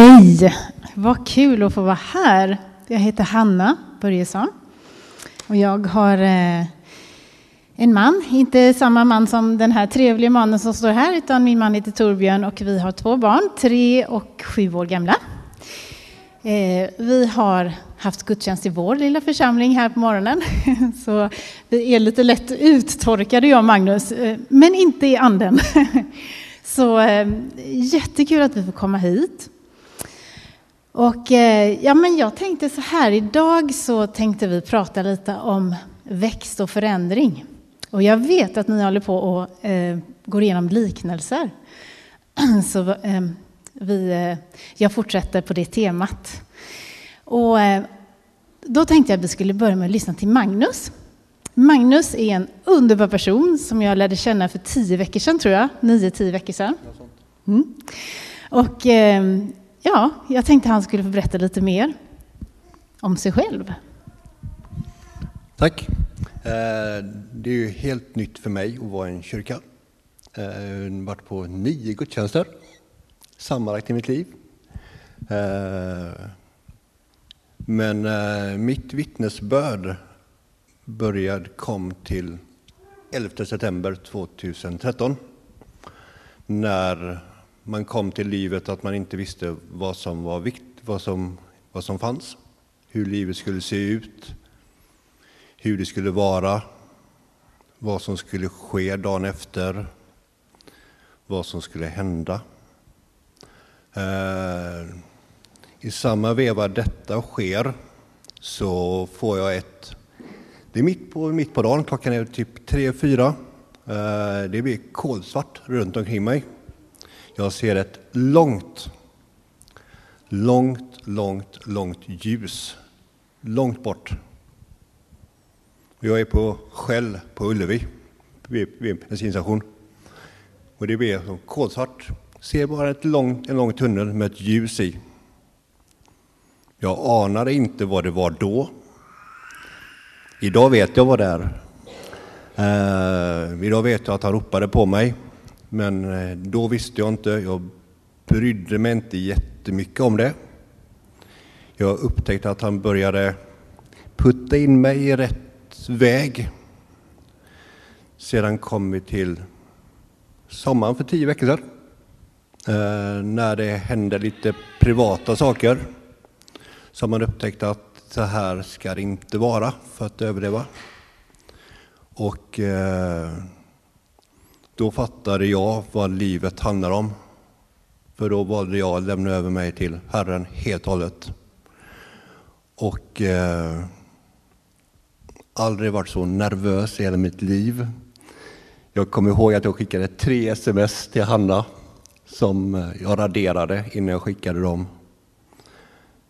Hej! Vad kul att få vara här. Jag heter Hanna Börjesson och jag har eh, en man, inte samma man som den här trevliga mannen som står här, utan min man heter Torbjörn och vi har två barn, tre och sju år gamla. Eh, vi har haft gudstjänst i vår lilla församling här på morgonen, så vi är lite lätt uttorkade jag och Magnus, eh, men inte i anden. Så jättekul att vi får komma hit. Och eh, ja, men jag tänkte så här, idag så tänkte vi prata lite om växt och förändring. Och jag vet att ni håller på och eh, går igenom liknelser. Så eh, vi, eh, jag fortsätter på det temat. Och eh, då tänkte jag att vi skulle börja med att lyssna till Magnus. Magnus är en underbar person som jag lärde känna för tio veckor sedan, tror jag. Nio, tio veckor sedan. Mm. Och eh, ja, jag tänkte han skulle få berätta lite mer om sig själv. Tack. Eh, det är ju helt nytt för mig att vara i en kyrka. Jag har varit på nio gudstjänster sammanlagt i mitt liv. Eh, men mitt vittnesbörd började, kom till 11 september 2013 när man kom till livet att man inte visste vad som var vikt, vad som, vad som fanns, hur livet skulle se ut, hur det skulle vara, vad som skulle ske dagen efter, vad som skulle hända. Eh, I samma veva detta sker så får jag ett... Det är mitt på, mitt på dagen, klockan är typ tre, fyra. Eh, det blir kolsvart runt omkring mig. Jag ser ett långt, långt, långt, långt ljus. Långt bort. Jag är på Shell på Ullevi, vid, en bensinstation. Och det blir som kolsvart. Ser bara ett lång, en lång tunnel med ett ljus i. Jag anade inte vad det var då. Idag vet jag vad det är. Uh, idag vet jag att han ropade på mig. Men eh, då visste jag inte. Jag brydde mig inte jättemycket om det. Jag upptäckte att han började putta in mig i rätt väg. Sedan kom vi till sommaren för tio veckor sedan. Eh, när det hände lite privata saker. Som man upptäckte att så här ska det inte vara för att överleva. Och eh, då fattade jag vad livet handlar om. För då valde jag att lämna över mig till Herren helt och hållet. Och eh, aldrig varit så nervös i hela mitt liv. Jag kommer ihåg att jag skickade tre sms till Hanna som eh, jag raderade innan jag skickade dem.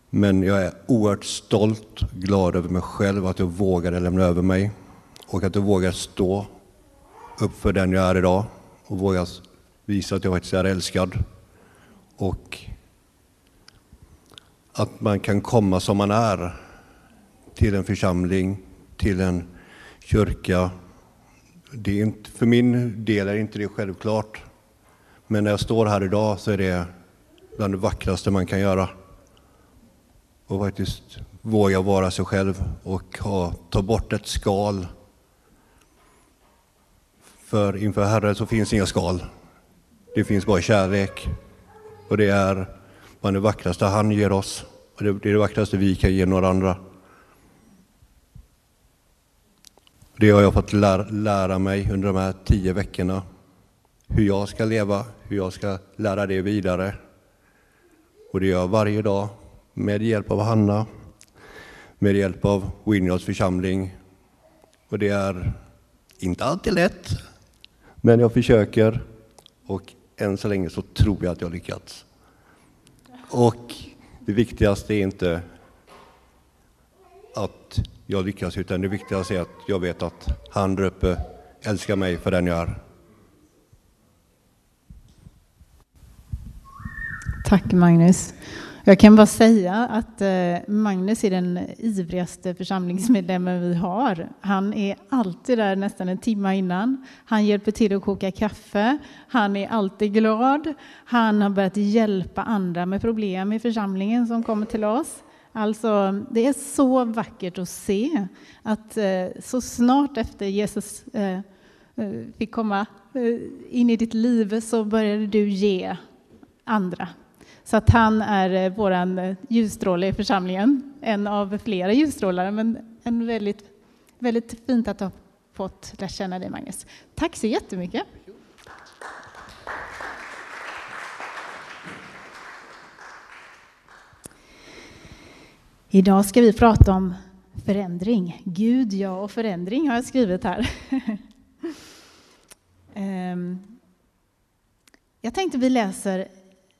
Men jag är oerhört stolt glad över mig själv, att jag vågade lämna över mig och att jag vågar stå upp för den jag är idag och våga visa att jag faktiskt är älskad. Och att man kan komma som man är till en församling till en kyrka. Det är inte, för min del är inte det självklart. Men när jag står här idag så är det bland det vackraste man kan göra. Och faktiskt våga vara sig själv och ha, ta bort ett skal. För inför Herren så finns inga skal. Det finns bara kärlek. Och det är bland det vackraste han ger oss. Och det är det vackraste vi kan ge några andra. Det har jag fått lära, lära mig under de här tio veckorna. Hur jag ska leva, hur jag ska lära det vidare. Och det gör jag varje dag med hjälp av Hanna, med hjälp av Winjards församling. Och det är inte alltid lätt, men jag försöker och än så länge så tror jag att jag lyckats. Och det viktigaste är inte att jag lyckas, utan det viktigaste är att jag vet att han där uppe älskar mig för den jag är. Tack Magnus. Jag kan bara säga att eh, Magnus är den ivrigaste församlingsmedlemmen vi har. Han är alltid där nästan en timme innan. Han hjälper till att koka kaffe. Han är alltid glad. Han har börjat hjälpa andra med problem i församlingen som kommer till oss. Alltså, det är så vackert att se att eh, så snart efter Jesus eh, fick komma in i ditt liv så började du ge andra så att han är eh, vår eh, ljusstråle i församlingen, en av flera ljusstrålar, men en väldigt, väldigt fint att ha fått lära känna dig, Magnus. Tack så jättemycket. Idag ska vi prata om förändring. Gud, jag och förändring har jag skrivit här. Ehm, jag tänkte vi läser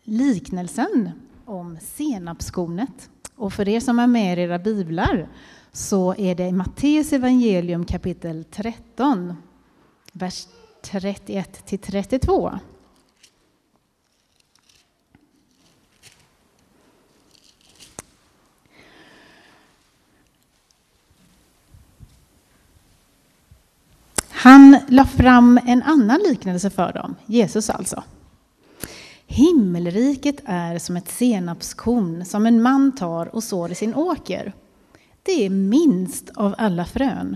liknelsen om senapskornet. Och för er som är med i era biblar så är det Matteus evangelium kapitel 13, vers 31 till 32. Han la fram en annan liknelse för dem, Jesus alltså. Himmelriket är som ett senapskorn som en man tar och sår i sin åker. Det är minst av alla frön,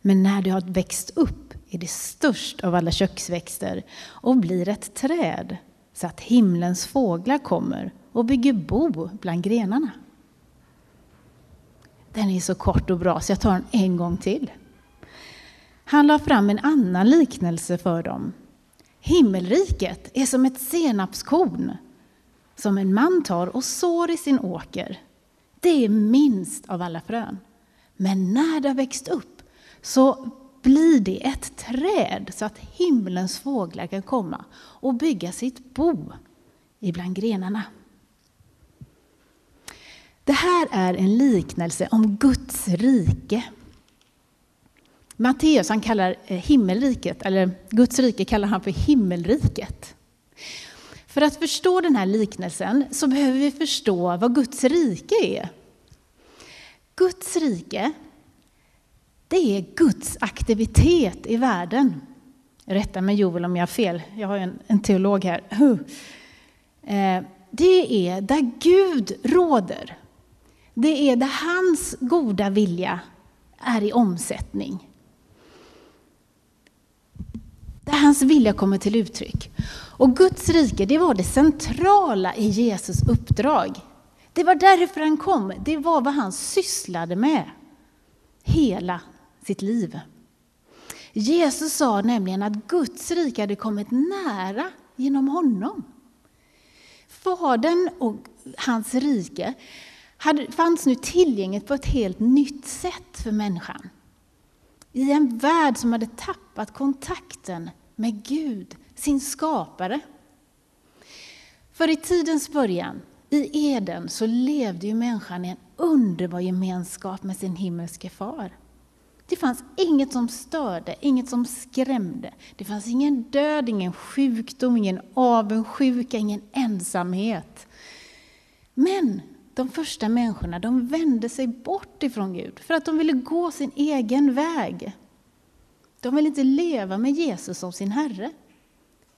men när det har växt upp är det störst av alla köksväxter och blir ett träd så att himlens fåglar kommer och bygger bo bland grenarna. Den är så kort och bra så jag tar den en gång till. Han la fram en annan liknelse för dem Himmelriket är som ett senapskorn som en man tar och sår i sin åker. Det är minst av alla frön. Men när det har växt upp så blir det ett träd så att himlens fåglar kan komma och bygga sitt bo ibland grenarna. Det här är en liknelse om Guds rike Matteus han kallar eh, himmelriket, eller Guds rike kallar han för himmelriket. För att förstå den här liknelsen så behöver vi förstå vad Guds rike är. Guds rike, det är Guds aktivitet i världen. Rätta mig Joel om jag har fel, jag har en, en teolog här. Eh, det är där Gud råder. Det är där hans goda vilja är i omsättning där hans vilja kommer till uttryck. Och Guds rike, det var det centrala i Jesus uppdrag. Det var därför han kom, det var vad han sysslade med hela sitt liv. Jesus sa nämligen att Guds rike hade kommit nära genom honom. Fadern och hans rike fanns nu tillgängligt på ett helt nytt sätt för människan. I en värld som hade tappat kontakten med Gud, sin skapare. För i tidens början, i Eden, så levde ju människan i en underbar gemenskap med sin himmelske far. Det fanns inget som störde, inget som skrämde. Det fanns ingen död, ingen sjukdom, ingen avundsjuka, ingen ensamhet. Men de första människorna de vände sig bort ifrån Gud för att de ville gå sin egen väg. De ville inte leva med Jesus som sin Herre.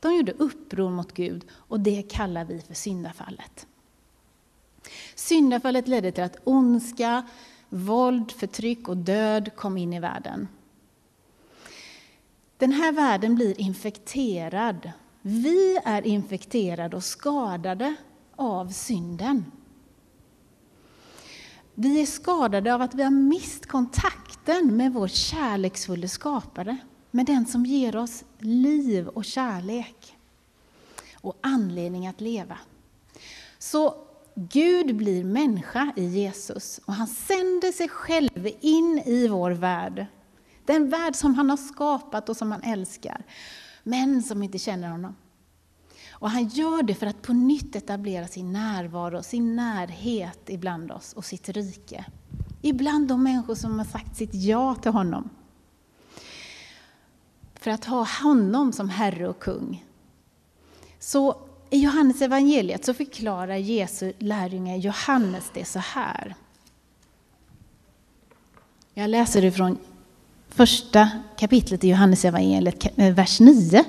De gjorde uppror mot Gud och det kallar vi för syndafallet. Syndafallet ledde till att ondska, våld, förtryck och död kom in i världen. Den här världen blir infekterad. Vi är infekterade och skadade av synden. Vi är skadade av att vi har mist kontakten med vår kärleksfulla skapare, med den som ger oss liv och kärlek och anledning att leva. Så Gud blir människa i Jesus och han sänder sig själv in i vår värld. Den värld som han har skapat och som han älskar, men som inte känner honom. Och han gör det för att på nytt etablera sin närvaro, sin närhet ibland oss och sitt rike. Ibland de människor som har sagt sitt ja till honom. För att ha honom som Herre och kung. Så I Johannes evangeliet så förklarar Jesu lärjunge Johannes det så här. Jag läser ifrån första kapitlet i Johannes evangeliet, eh, vers 9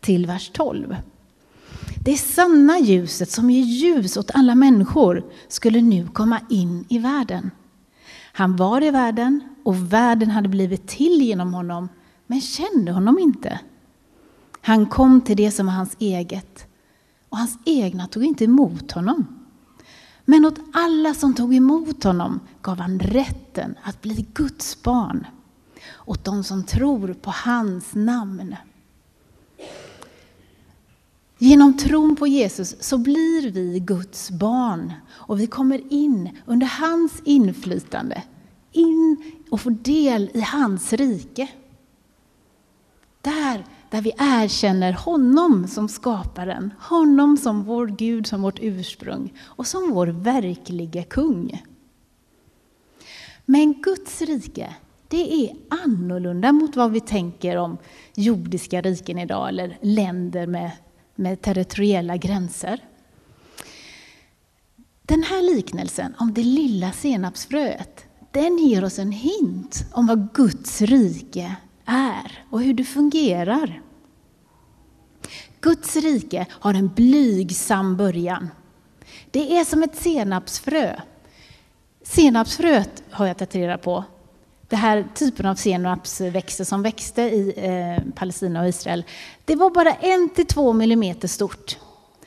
till vers 12. Det sanna ljuset som ger ljus åt alla människor skulle nu komma in i världen. Han var i världen och världen hade blivit till genom honom, men kände honom inte. Han kom till det som var hans eget, och hans egna tog inte emot honom. Men åt alla som tog emot honom gav han rätten att bli Guds barn, åt de som tror på hans namn. Genom tron på Jesus så blir vi Guds barn och vi kommer in under hans inflytande, in och får del i hans rike. Där, där vi erkänner honom som skaparen, honom som vår Gud, som vårt ursprung och som vår verkliga kung. Men Guds rike, det är annorlunda mot vad vi tänker om jordiska riken idag, eller länder med med territoriella gränser. Den här liknelsen om det lilla senapsfröet, den ger oss en hint om vad Guds rike är och hur det fungerar. Guds rike har en blygsam början. Det är som ett senapsfrö. Senapsfröet har jag tagit reda på Den här typen av senapsväxter som växte i eh, Palestina och Israel, det var bara en till två millimeter stort.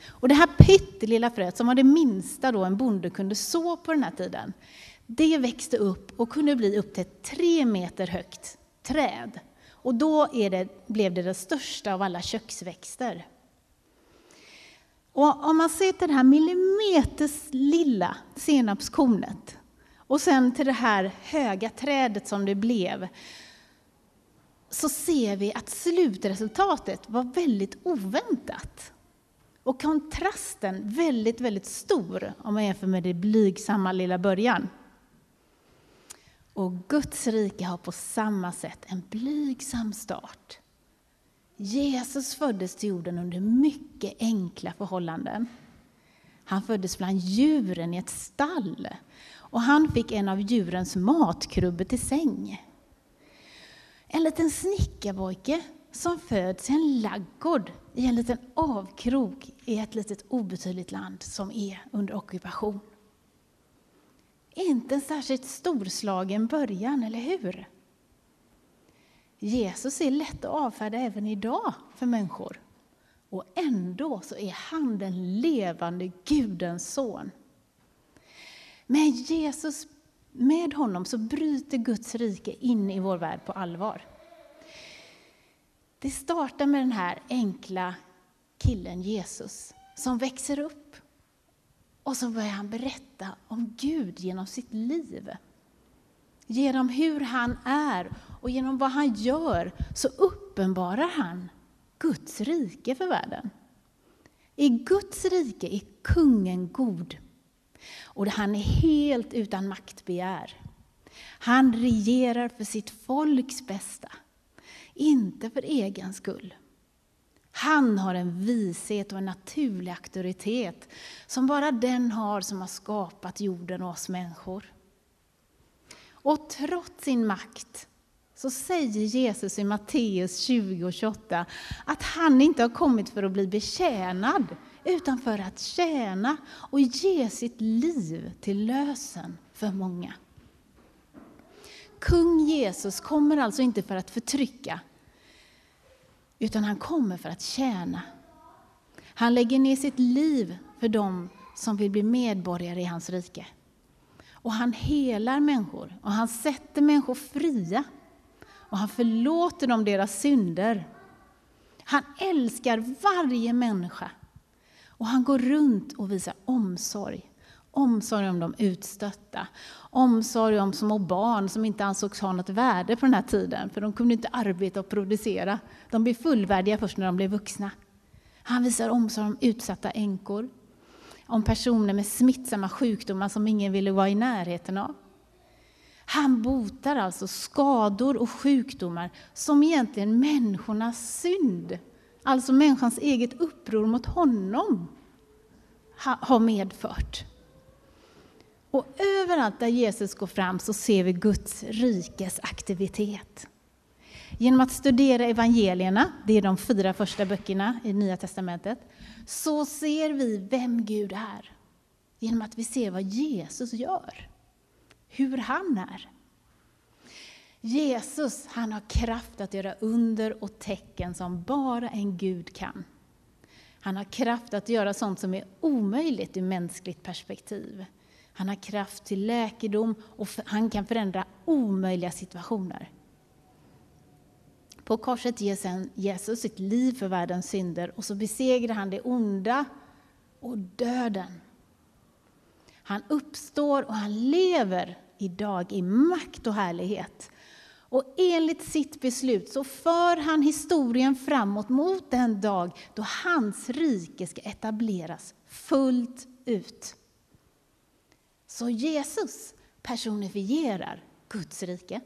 Och det här pyttelilla fröet, som var det minsta då en bonde kunde så på den här tiden, det växte upp och kunde bli upp till tre meter högt träd. Och då det, blev det det största av alla köksväxter. Och om man ser till det här millimeters lilla senapskornet, och sen till det här höga trädet som det blev, så ser vi att slutresultatet var väldigt oväntat. Och kontrasten väldigt, väldigt stor om man jämför med det blygsamma lilla början. Och Guds rike har på samma sätt en blygsam start. Jesus föddes till jorden under mycket enkla förhållanden. Han föddes bland djuren i ett stall och han fick en av djurens matkrubbor till säng. En liten snickarpojke som föds i en laggård i en liten avkrok i ett litet obetydligt land som är under ockupation. Inte en särskilt storslagen början, eller hur? Jesus är lätt att avfärda även idag för människor. Och ändå så är han den levande Gudens son. Med Jesus, med honom så bryter Guds rike in i vår värld på allvar. Det startar med den här enkla killen Jesus som växer upp. Och så börjar han berätta om Gud genom sitt liv. Genom hur han är och genom vad han gör så uppenbarar han Guds rike för världen. I Guds rike är kungen god och han är helt utan maktbegär. Han regerar för sitt folks bästa, inte för egen skull. Han har en vishet och en naturlig auktoritet som bara den har som har skapat jorden och oss människor. Och trots sin makt så säger Jesus i Matteus 20 och 28 att han inte har kommit för att bli betjänad utan för att tjäna och ge sitt liv till lösen för många. Kung Jesus kommer alltså inte för att förtrycka, utan han kommer för att tjäna. Han lägger ner sitt liv för dem som vill bli medborgare i hans rike. Och han helar människor och han sätter människor fria. Och han förlåter dem deras synder. Han älskar varje människa och han går runt och visar omsorg. Omsorg om de utstötta. Omsorg om små barn som inte ansågs ha något värde på den här tiden, för de kunde inte arbeta och producera. De blev fullvärdiga först när de blev vuxna. Han visar omsorg om utsatta änkor, om personer med smittsamma sjukdomar som ingen ville vara i närheten av. Han botar alltså skador och sjukdomar som egentligen människornas synd Alltså människans eget uppror mot honom har medfört. Och överallt där Jesus går fram så ser vi Guds rikes aktivitet. Genom att studera evangelierna, det är de fyra första böckerna i Nya Testamentet, så ser vi vem Gud är. Genom att vi ser vad Jesus gör, hur han är. Jesus, han har kraft att göra under och tecken som bara en Gud kan. Han har kraft att göra sånt som är omöjligt ur mänskligt perspektiv. Han har kraft till läkedom och han kan förändra omöjliga situationer. På korset ger sedan Jesus sitt liv för världens synder och så besegrar han det onda och döden. Han uppstår och han lever idag i makt och härlighet. Och enligt sitt beslut så för han historien framåt mot den dag då hans rike ska etableras fullt ut. Så Jesus personifierar Guds rike.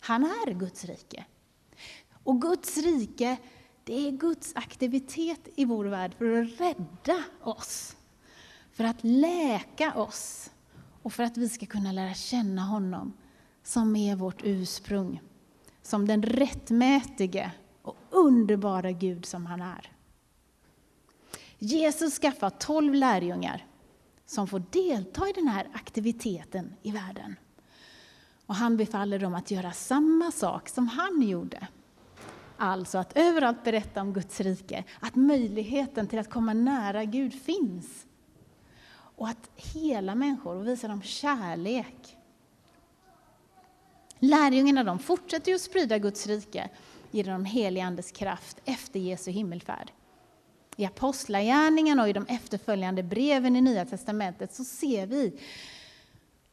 Han är Guds rike. Och Guds rike, det är Guds aktivitet i vår värld för att rädda oss. För att läka oss och för att vi ska kunna lära känna honom som är vårt ursprung. Som den rättmätige och underbara Gud som han är. Jesus skaffar tolv lärjungar som får delta i den här aktiviteten i världen. Och han befaller dem att göra samma sak som han gjorde. Alltså att överallt berätta om Guds rike, att möjligheten till att komma nära Gud finns. Och att hela människor och visa dem kärlek. Lärjungarna de fortsätter att sprida Guds rike genom den helige Andes kraft efter Jesu himmelfärd. I Apostlagärningarna och i de efterföljande breven i Nya Testamentet så ser vi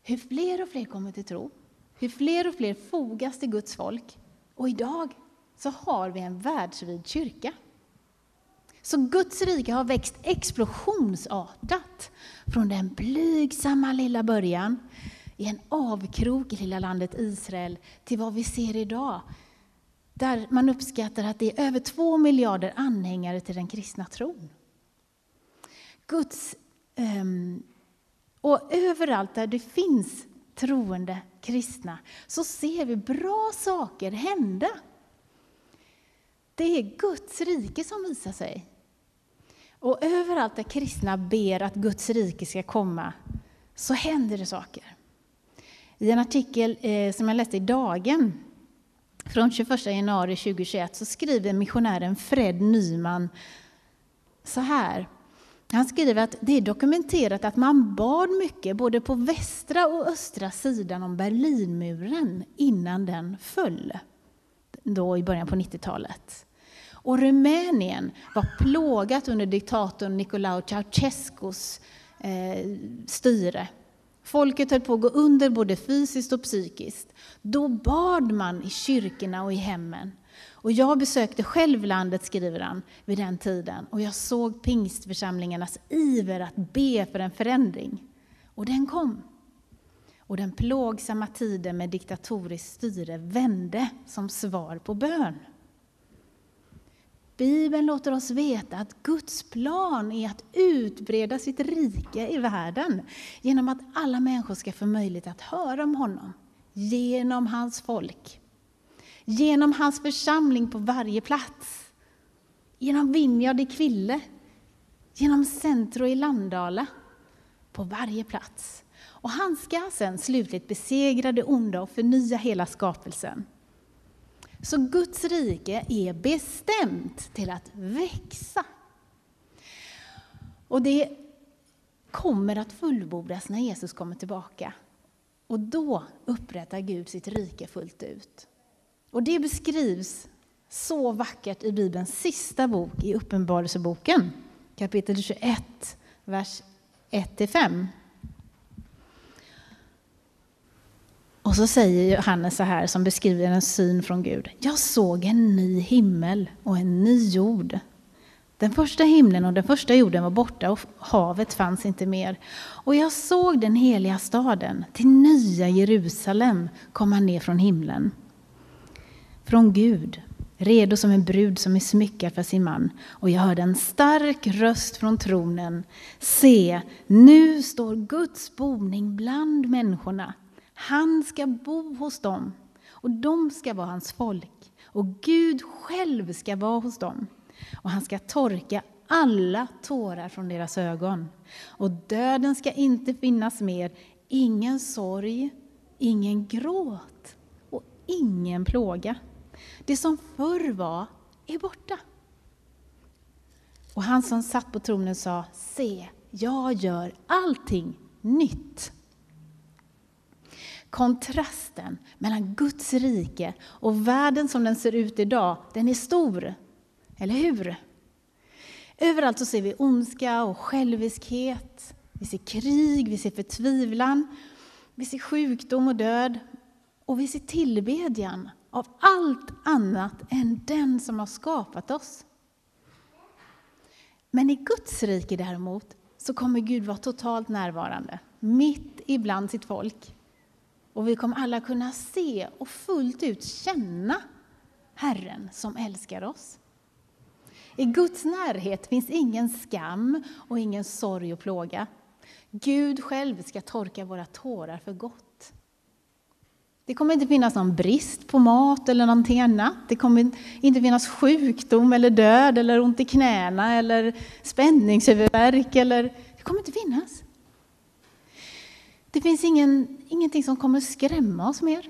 hur fler och fler kommer till tro, hur fler och fler fogas till Guds folk. Och idag så har vi en världsvid kyrka. Så Guds rike har växt explosionsartat från den blygsamma lilla början i en avkrok i lilla landet Israel till vad vi ser idag. Där man uppskattar att det är över två miljarder anhängare till den kristna tron. Guds, um, och överallt där det finns troende kristna så ser vi bra saker hända. Det är Guds rike som visar sig. Och överallt där kristna ber att Guds rike ska komma så händer det saker. I en artikel eh, som jag läste i Dagen från 21 januari 2021 så skriver missionären Fred Nyman så här. Han skriver att det är dokumenterat att man bad mycket både på västra och östra sidan om Berlinmuren innan den föll. Då i början på 90-talet. Och Rumänien var plågat under diktatorn Nicolae Ceausescus eh, styre. Folket höll på att gå under både fysiskt och psykiskt. Då bad man i kyrkorna och i hemmen. Och jag besökte själv landet, skriver han, vid den tiden. Och jag såg pingstförsamlingarnas iver att be för en förändring. Och den kom. Och den plågsamma tiden med diktatoriskt styre vände som svar på bön. Bibeln låter oss veta att Guds plan är att utbreda sitt rike i världen genom att alla människor ska få möjlighet att höra om honom genom hans folk. Genom hans församling på varje plats. Genom Vinjard i Kville. Genom Centro i Landala. På varje plats. Och han ska sen slutligt besegra det onda och förnya hela skapelsen. Så Guds rike är bestämt till att växa. Och det kommer att fullbordas när Jesus kommer tillbaka. Och då upprättar Gud sitt rike fullt ut. Och det beskrivs så vackert i Bibelns sista bok, i Uppenbarelseboken, kapitel 21, vers 1-5. Och så säger Johannes så här, som beskriver en syn från Gud. Jag såg en ny himmel och en ny jord. Den första himlen och den första jorden var borta och havet fanns inte mer. Och jag såg den heliga staden, till nya Jerusalem, komma ner från himlen. Från Gud, redo som en brud som är smyckad för sin man. Och jag hörde en stark röst från tronen. Se, nu står Guds boning bland människorna. Han ska bo hos dem, och de ska vara hans folk. Och Gud själv ska vara hos dem, och han ska torka alla tårar från deras ögon. Och döden ska inte finnas mer, ingen sorg, ingen gråt och ingen plåga. Det som förr var är borta. Och han som satt på tronen sa, se, jag gör allting nytt. Kontrasten mellan Guds rike och världen som den ser ut idag, den är stor. Eller hur? Överallt så ser vi ondska och själviskhet. Vi ser krig, vi ser förtvivlan, vi ser sjukdom och död. Och vi ser tillbedjan av allt annat än den som har skapat oss. Men i Guds rike däremot så kommer Gud vara totalt närvarande, mitt ibland sitt folk. Och vi kommer alla kunna se och fullt ut känna Herren som älskar oss. I Guds närhet finns ingen skam och ingen sorg och plåga. Gud själv ska torka våra tårar för gott. Det kommer inte finnas någon brist på mat eller någonting annat. Det kommer inte finnas sjukdom eller död eller ont i knäna eller spänningshuvudvärk. Eller, det kommer inte finnas. Det finns ingen, ingenting som kommer skrämma oss mer.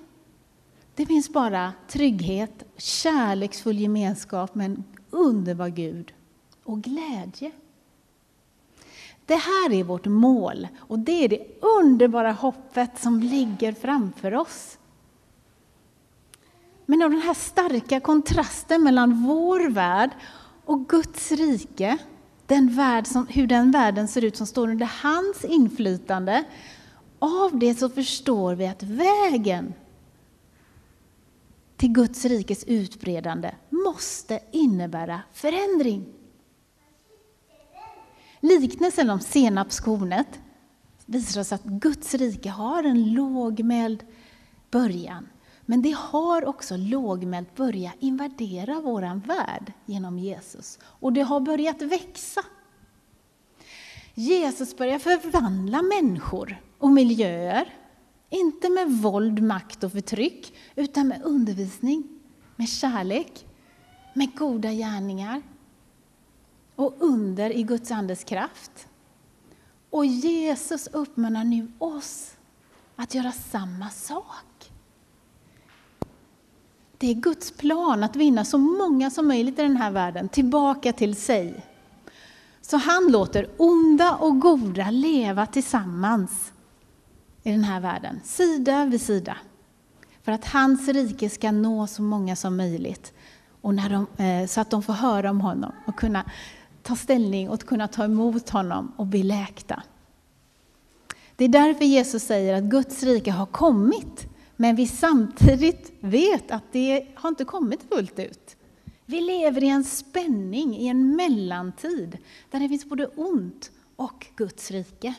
Det finns bara trygghet, kärleksfull gemenskap med en underbar Gud och glädje. Det här är vårt mål och det är det underbara hoppet som ligger framför oss. Men av den här starka kontrasten mellan vår värld och Guds rike, den värld som, hur den världen ser ut som står under hans inflytande, av det så förstår vi att vägen till Guds rikes utbredande måste innebära förändring. Liknelsen om senapskornet visar oss att Guds rike har en lågmäld början. Men det har också lågmält börjat invadera vår värld genom Jesus. Och det har börjat växa. Jesus börjar förvandla människor och miljöer. Inte med våld, makt och förtryck, utan med undervisning, med kärlek, med goda gärningar och under i Guds Andes kraft. Och Jesus uppmanar nu oss att göra samma sak. Det är Guds plan att vinna så många som möjligt i den här världen tillbaka till sig. Så han låter onda och goda leva tillsammans i den här världen, sida vid sida. För att hans rike ska nå så många som möjligt. Och när de, eh, så att de får höra om honom och kunna ta ställning och kunna ta emot honom och bli läkta. Det är därför Jesus säger att Guds rike har kommit, men vi samtidigt vet att det har inte kommit fullt ut. Vi lever i en spänning, i en mellantid, där det finns både ont och Guds rike.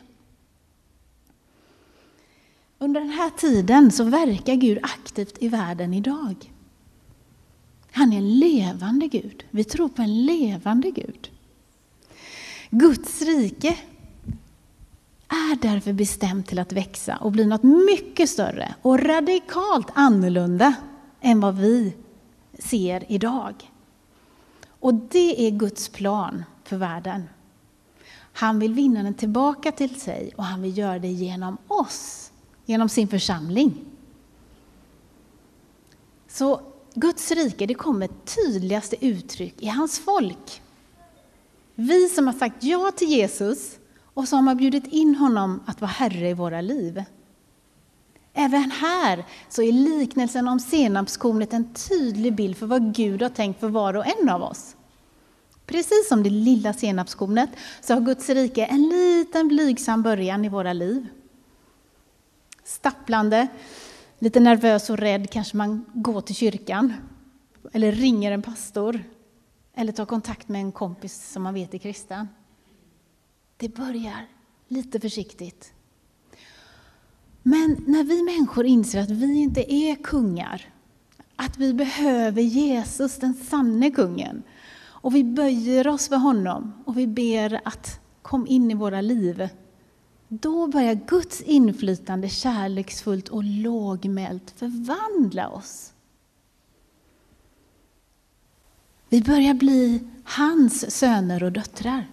Under den här tiden så verkar Gud aktivt i världen idag. Han är en levande Gud. Vi tror på en levande Gud. Guds rike är därför bestämt till att växa och bli något mycket större och radikalt annorlunda än vad vi ser idag. Och det är Guds plan för världen. Han vill vinna den tillbaka till sig och han vill göra det genom oss, genom sin församling. Så Guds rike det kommer tydligaste uttryck i hans folk. Vi som har sagt ja till Jesus och som har bjudit in honom att vara Herre i våra liv. Även här så är liknelsen om senapskornet en tydlig bild för vad Gud har tänkt för var och en av oss. Precis som det lilla senapskornet så har Guds rike en liten blygsam början i våra liv. Stapplande, lite nervös och rädd kanske man går till kyrkan eller ringer en pastor eller tar kontakt med en kompis som man vet är kristen. Det börjar lite försiktigt. Men när vi människor inser att vi inte är kungar, att vi behöver Jesus, den sanne kungen. Och vi böjer oss för honom och vi ber att kom in i våra liv. Då börjar Guds inflytande kärleksfullt och lågmält förvandla oss. Vi börjar bli hans söner och döttrar.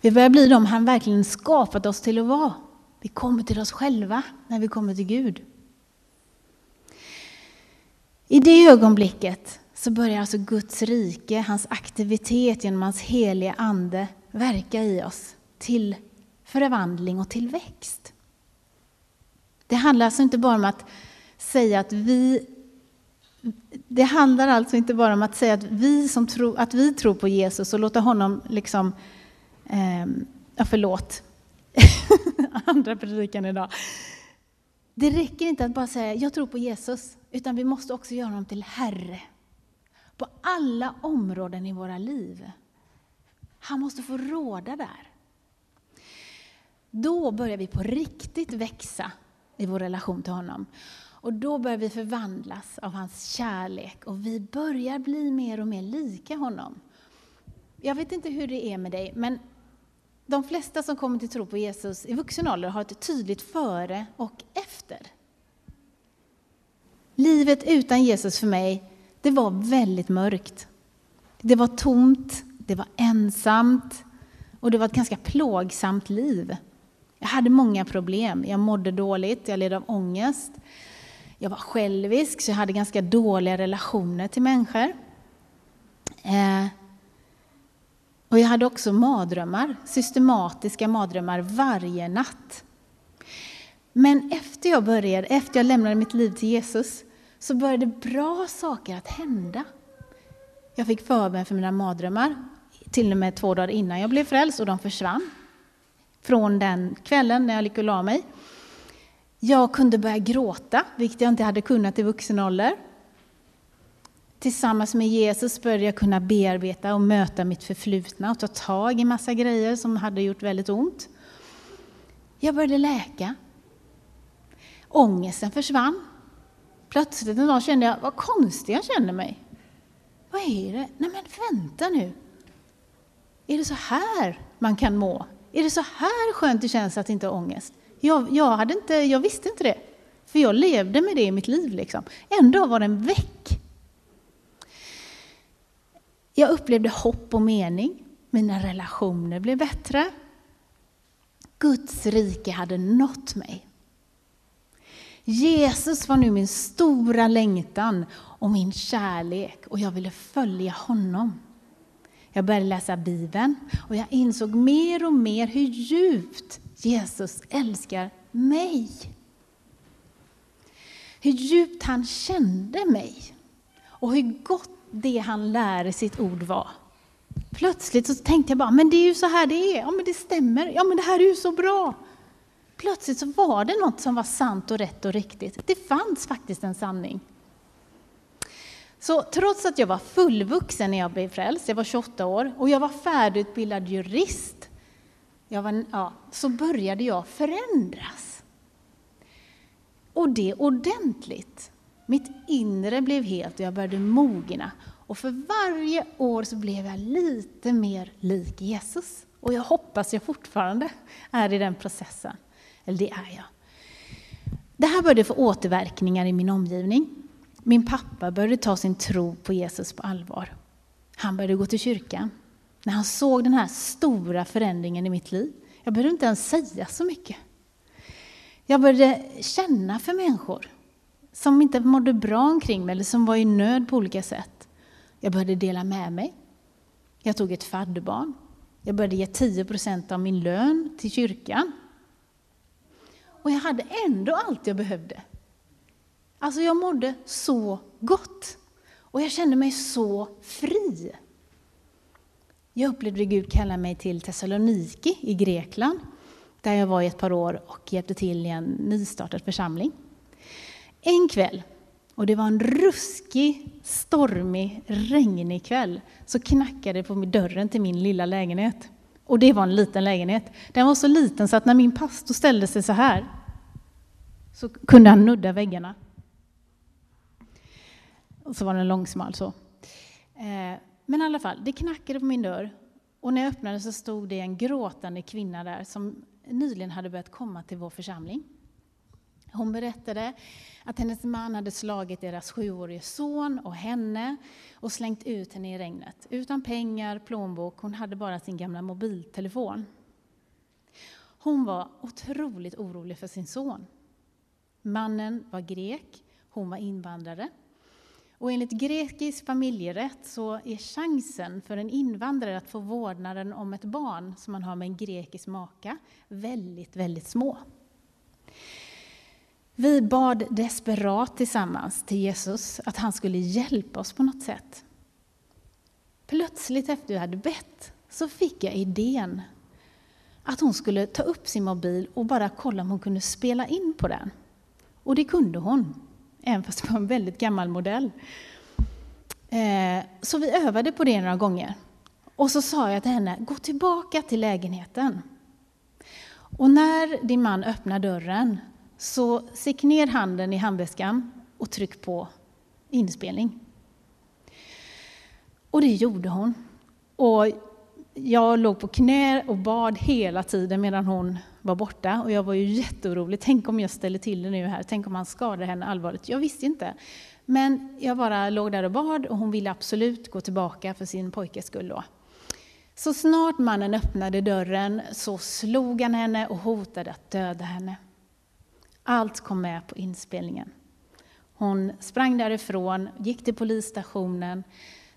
Vi börjar bli de han verkligen skapat oss till att vara. Vi kommer till oss själva när vi kommer till Gud. I det ögonblicket så börjar alltså Guds rike, hans aktivitet genom hans heliga ande verka i oss till förvandling och tillväxt. Det handlar alltså inte bara om att säga att vi det handlar alltså inte bara om att säga att vi, som tro, att vi tror på Jesus och låta honom liksom... Eh, ja, förlåt. Andra predikan idag. Det räcker inte att bara säga jag tror på Jesus, utan vi måste också göra honom till Herre. På alla områden i våra liv. Han måste få råda där. Då börjar vi på riktigt växa i vår relation till honom. Och då börjar vi förvandlas av hans kärlek och vi börjar bli mer och mer lika honom. Jag vet inte hur det är med dig, men de flesta som kommer till tro på Jesus i vuxen ålder har ett tydligt före och efter. Livet utan Jesus för mig, det var väldigt mörkt. Det var tomt, det var ensamt och det var ett ganska plågsamt liv. Jag hade många problem. Jag mådde dåligt, jag led av ångest. Jag var självisk, så jag hade ganska dåliga relationer till människor. Eh, och jag hade också mardrömmar, systematiska mardrömmar varje natt. Men efter jag började, efter jag lämnade mitt liv till Jesus, så började bra saker att hända. Jag fick förbön för mina mardrömmar, till och med två dagar innan jag blev frälst, och de försvann. Från den kvällen när jag gick och la mig. Jag kunde börja gråta, vilket jag inte hade kunnat i vuxen ålder. Tillsammans med Jesus började jag kunna bearbeta och möta mitt förflutna och ta tag i massa grejer som hade gjort väldigt ont. Jag började läka. Ångesten försvann. Plötsligt en dag kände jag, vad konstig jag känner mig. Vad är det? Nej men vänta nu. Är det så här man kan må? Är det så här skönt det känns att inte ha ångest? Jag, jag, hade inte, jag visste inte det. För jag levde med det i mitt liv. Liksom. En dag var den väck. Jag upplevde hopp och mening. Mina relationer blev bättre. Guds rike hade nått mig. Jesus var nu min stora längtan och min kärlek och jag ville följa honom. Jag började läsa Bibeln och jag insåg mer och mer hur djupt Jesus älskar mig. Hur djupt han kände mig och hur gott det han lär i sitt ord var. Plötsligt så tänkte jag bara, men det är ju så här det är. Ja, men det stämmer. Ja, men det här är ju så bra. Plötsligt så var det något som var sant och rätt och riktigt. Det fanns faktiskt en sanning. Så trots att jag var fullvuxen när jag blev frälst, jag var 28 år, och jag var färdigutbildad jurist, jag var, ja, så började jag förändras. Och det ordentligt. Mitt inre blev helt och jag började mogna. Och för varje år så blev jag lite mer lik Jesus. Och jag hoppas jag fortfarande är i den processen. Eller det är jag. Det här började få återverkningar i min omgivning. Min pappa började ta sin tro på Jesus på allvar. Han började gå till kyrkan. När han såg den här stora förändringen i mitt liv. Jag behövde inte ens säga så mycket. Jag började känna för människor som inte mådde bra omkring mig eller som var i nöd på olika sätt. Jag började dela med mig. Jag tog ett fadderbarn. Jag började ge 10% av min lön till kyrkan. Och jag hade ändå allt jag behövde. Alltså jag mådde så gott. Och jag kände mig så fri. Jag upplevde Gud kalla mig till Thessaloniki i Grekland, där jag var i ett par år och hjälpte till i en nystartad församling. En kväll, och det var en ruskig, stormig, regnig kväll, så knackade det på dörren till min lilla lägenhet. Och det var en liten lägenhet. Den var så liten så att när min pastor ställde sig så här, så kunde han nudda väggarna. Och så var den långsmal så. Eh, men i alla fall, det knackade på min dörr och när jag öppnade så stod det en gråtande kvinna där som nyligen hade börjat komma till vår församling. Hon berättade att hennes man hade slagit deras sjuårige son och henne och slängt ut henne i regnet. Utan pengar, plånbok, hon hade bara sin gamla mobiltelefon. Hon var otroligt orolig för sin son. Mannen var grek, hon var invandrare. Och enligt grekisk familjerätt så är chansen för en invandrare att få vårdnaden om ett barn som man har med en grekisk maka väldigt, väldigt små. Vi bad desperat tillsammans till Jesus att han skulle hjälpa oss på något sätt. Plötsligt efter vi hade bett så fick jag idén att hon skulle ta upp sin mobil och bara kolla om hon kunde spela in på den. Och det kunde hon, även fast det var en väldigt gammal modell. Eh, så vi övade på det några gånger. Och så sa jag till henne, gå tillbaka till lägenheten. Och när din man öppnar dörren så stick ner handen i handväskan och tryck på inspelning. Och det gjorde hon. Och jag låg på knä och bad hela tiden medan hon var borta. Och jag var ju jätteorolig. Tänk om jag ställer till det nu här. Tänk om han skadar henne allvarligt. Jag visste inte. Men jag bara låg där och bad och hon ville absolut gå tillbaka för sin pojkes skull. Då. Så snart mannen öppnade dörren så slog han henne och hotade att döda henne. Allt kom med på inspelningen. Hon sprang därifrån, gick till polisstationen,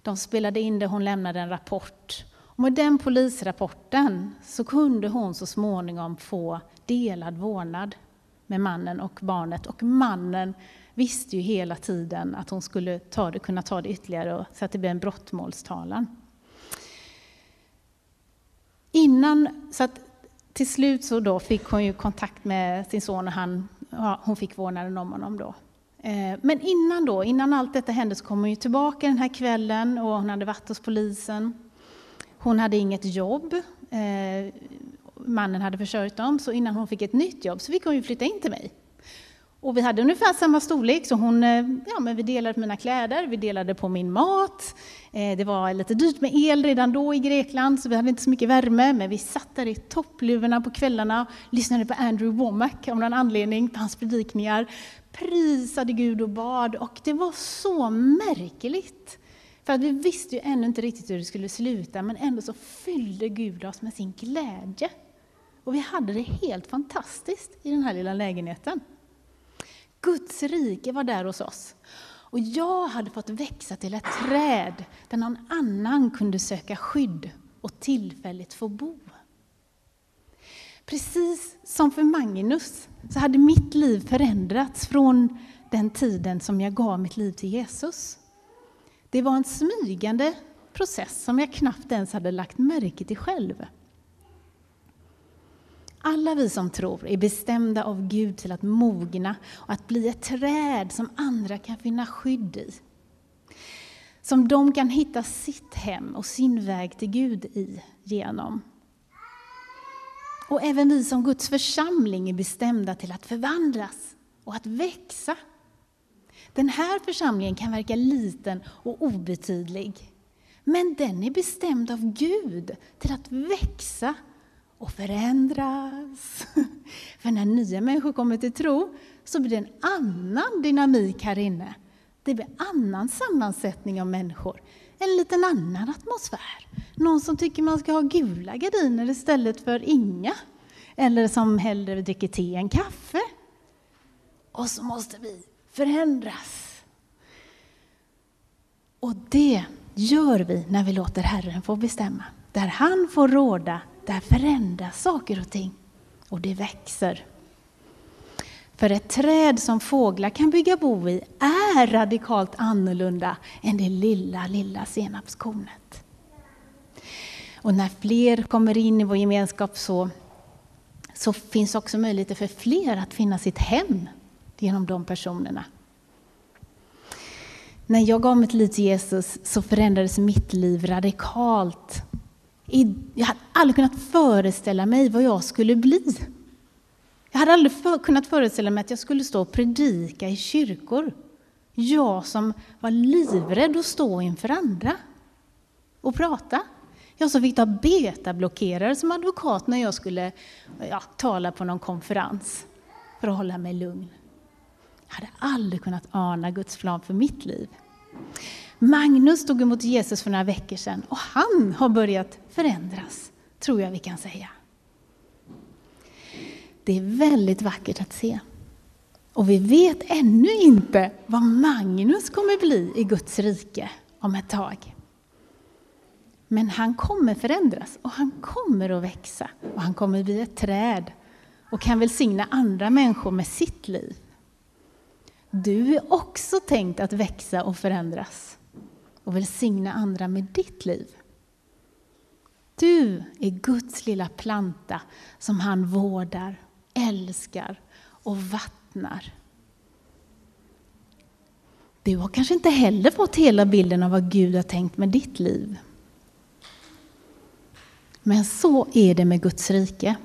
de spelade in det, hon lämnade en rapport. Och med den polisrapporten så kunde hon så småningom få delad vårdnad med mannen och barnet. Och mannen visste ju hela tiden att hon skulle ta det, kunna ta det ytterligare och, så att det blev en brottmålstalan. Innan, så att till slut så då fick hon ju kontakt med sin son och han, ja, hon fick vårdnaden om honom då. Eh, men innan då, innan allt detta hände så kom hon ju tillbaka den här kvällen och hon hade varit hos polisen. Hon hade inget jobb. Eh, mannen hade försörjt dem, så innan hon fick ett nytt jobb så fick hon ju flytta in till mig. Och vi hade ungefär samma storlek, så hon, eh, ja, men vi delade på mina kläder, vi delade på min mat. Eh, det var lite dyrt med el redan då i Grekland, så vi hade inte så mycket värme, men vi satt där i toppluvorna på kvällarna, lyssnade på Andrew Womack av någon anledning, på hans predikningar, prisade Gud och bad, och det var så märkligt. För att vi visste ju ännu inte riktigt hur det skulle sluta, men ändå så fyllde Gud oss med sin glädje. Och vi hade det helt fantastiskt i den här lilla lägenheten. Guds rike var där hos oss. Och jag hade fått växa till ett träd där någon annan kunde söka skydd och tillfälligt få bo. Precis som för Magnus så hade mitt liv förändrats från den tiden som jag gav mitt liv till Jesus. Det var en smygande process som jag knappt ens hade lagt märke till själv. Alla vi som tror är bestämda av Gud till att mogna och att bli ett träd som andra kan finna skydd i. Som de kan hitta sitt hem och sin väg till Gud i genom. Och även vi som Guds församling är bestämda till att förvandlas och att växa. Den här församlingen kan verka liten och obetydlig. Men den är bestämd av Gud till att växa och förändras. För när nya människor kommer till tro så blir det en annan dynamik här inne. Det blir annan sammansättning av människor, en liten annan atmosfär. Någon som tycker man ska ha gula gardiner istället för inga. Eller som hellre dricker te än kaffe. Och så måste vi förändras. Och det gör vi när vi låter Herren få bestämma. Där han får råda där förändras saker och ting och det växer. För ett träd som fåglar kan bygga bo i är radikalt annorlunda än det lilla, lilla senapskornet. Och när fler kommer in i vår gemenskap så, så finns också möjligheter för fler att finna sitt hem genom de personerna. När jag gav mitt liv till Jesus så förändrades mitt liv radikalt jag hade aldrig kunnat föreställa mig vad jag skulle bli. Jag hade aldrig för, kunnat föreställa mig att jag skulle stå och predika i kyrkor. Jag som var livrädd att stå inför andra och prata. Jag som fick ta betablockerare som advokat när jag skulle ja, tala på någon konferens för att hålla mig lugn. Jag hade aldrig kunnat ana Guds plan för mitt liv. Magnus tog emot Jesus för några veckor sedan och han har börjat förändras, tror jag vi kan säga. Det är väldigt vackert att se. Och vi vet ännu inte vad Magnus kommer bli i Guds rike om ett tag. Men han kommer förändras och han kommer att växa och han kommer bli ett träd och kan välsigna andra människor med sitt liv. Du är också tänkt att växa och förändras och välsigna andra med ditt liv. Du är Guds lilla planta som han vårdar, älskar och vattnar. Du har kanske inte heller fått hela bilden av vad Gud har tänkt med ditt liv. Men så är det med Guds rike.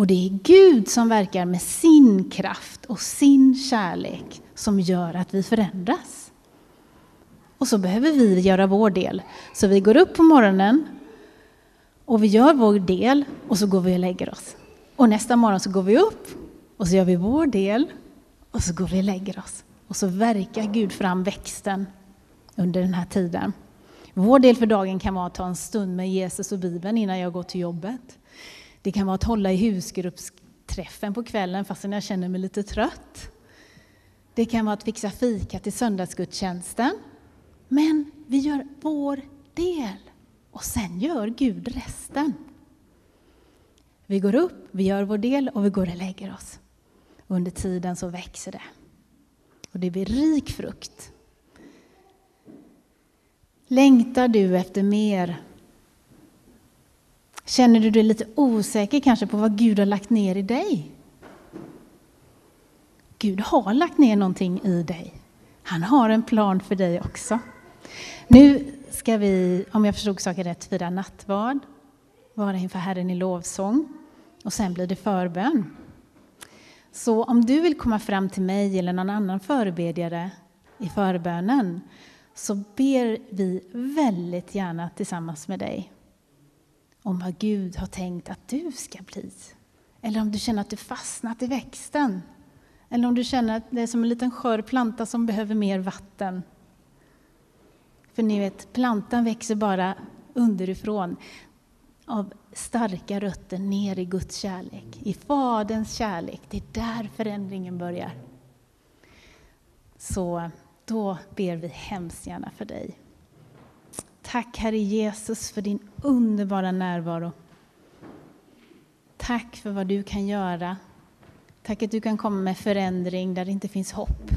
Och det är Gud som verkar med sin kraft och sin kärlek som gör att vi förändras. Och så behöver vi göra vår del. Så vi går upp på morgonen och vi gör vår del och så går vi och lägger oss. Och nästa morgon så går vi upp och så gör vi vår del och så går vi och lägger oss. Och så verkar Gud fram växten under den här tiden. Vår del för dagen kan vara att ta en stund med Jesus och Bibeln innan jag går till jobbet. Det kan vara att hålla i husgruppsträffen på kvällen fastän jag känner mig lite trött. Det kan vara att fixa fika till söndagsgudstjänsten. Men vi gör vår del och sen gör Gud resten. Vi går upp, vi gör vår del och vi går och lägger oss. Under tiden så växer det. Och det blir rik frukt. Längtar du efter mer? Känner du dig lite osäker kanske på vad Gud har lagt ner i dig? Gud har lagt ner någonting i dig. Han har en plan för dig också. Nu ska vi, om jag förstod saken rätt, fira nattvard, vara inför Herren i lovsång och sen blir det förbön. Så om du vill komma fram till mig eller någon annan förebedjare i förbönen så ber vi väldigt gärna tillsammans med dig om vad Gud har tänkt att du ska bli. Eller om du känner att du fastnat i växten. Eller om du känner att det är som en liten skör planta som behöver mer vatten. För ni vet, plantan växer bara underifrån av starka rötter ner i Guds kärlek, i Faderns kärlek. Det är där förändringen börjar. Så då ber vi hemskt gärna för dig. Tack Herre Jesus för din underbara närvaro. Tack för vad du kan göra. Tack att du kan komma med förändring där det inte finns hopp.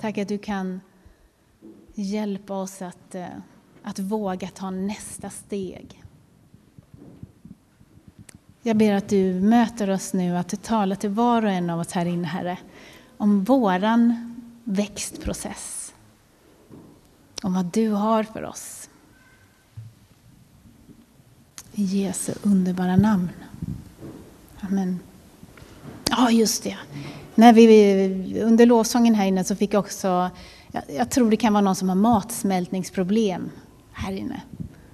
Tack att du kan hjälpa oss att, eh, att våga ta nästa steg. Jag ber att du möter oss nu, att du talar till var och en av oss här inne, Herre, om våran växtprocess. Om vad du har för oss. I Jesu underbara namn. Amen. Ja, just det. När vi, under lovsången här inne så fick jag också, jag, jag tror det kan vara någon som har matsmältningsproblem här inne.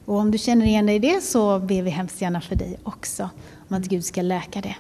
Och om du känner igen dig i det så ber vi hemskt gärna för dig också, om att Gud ska läka det.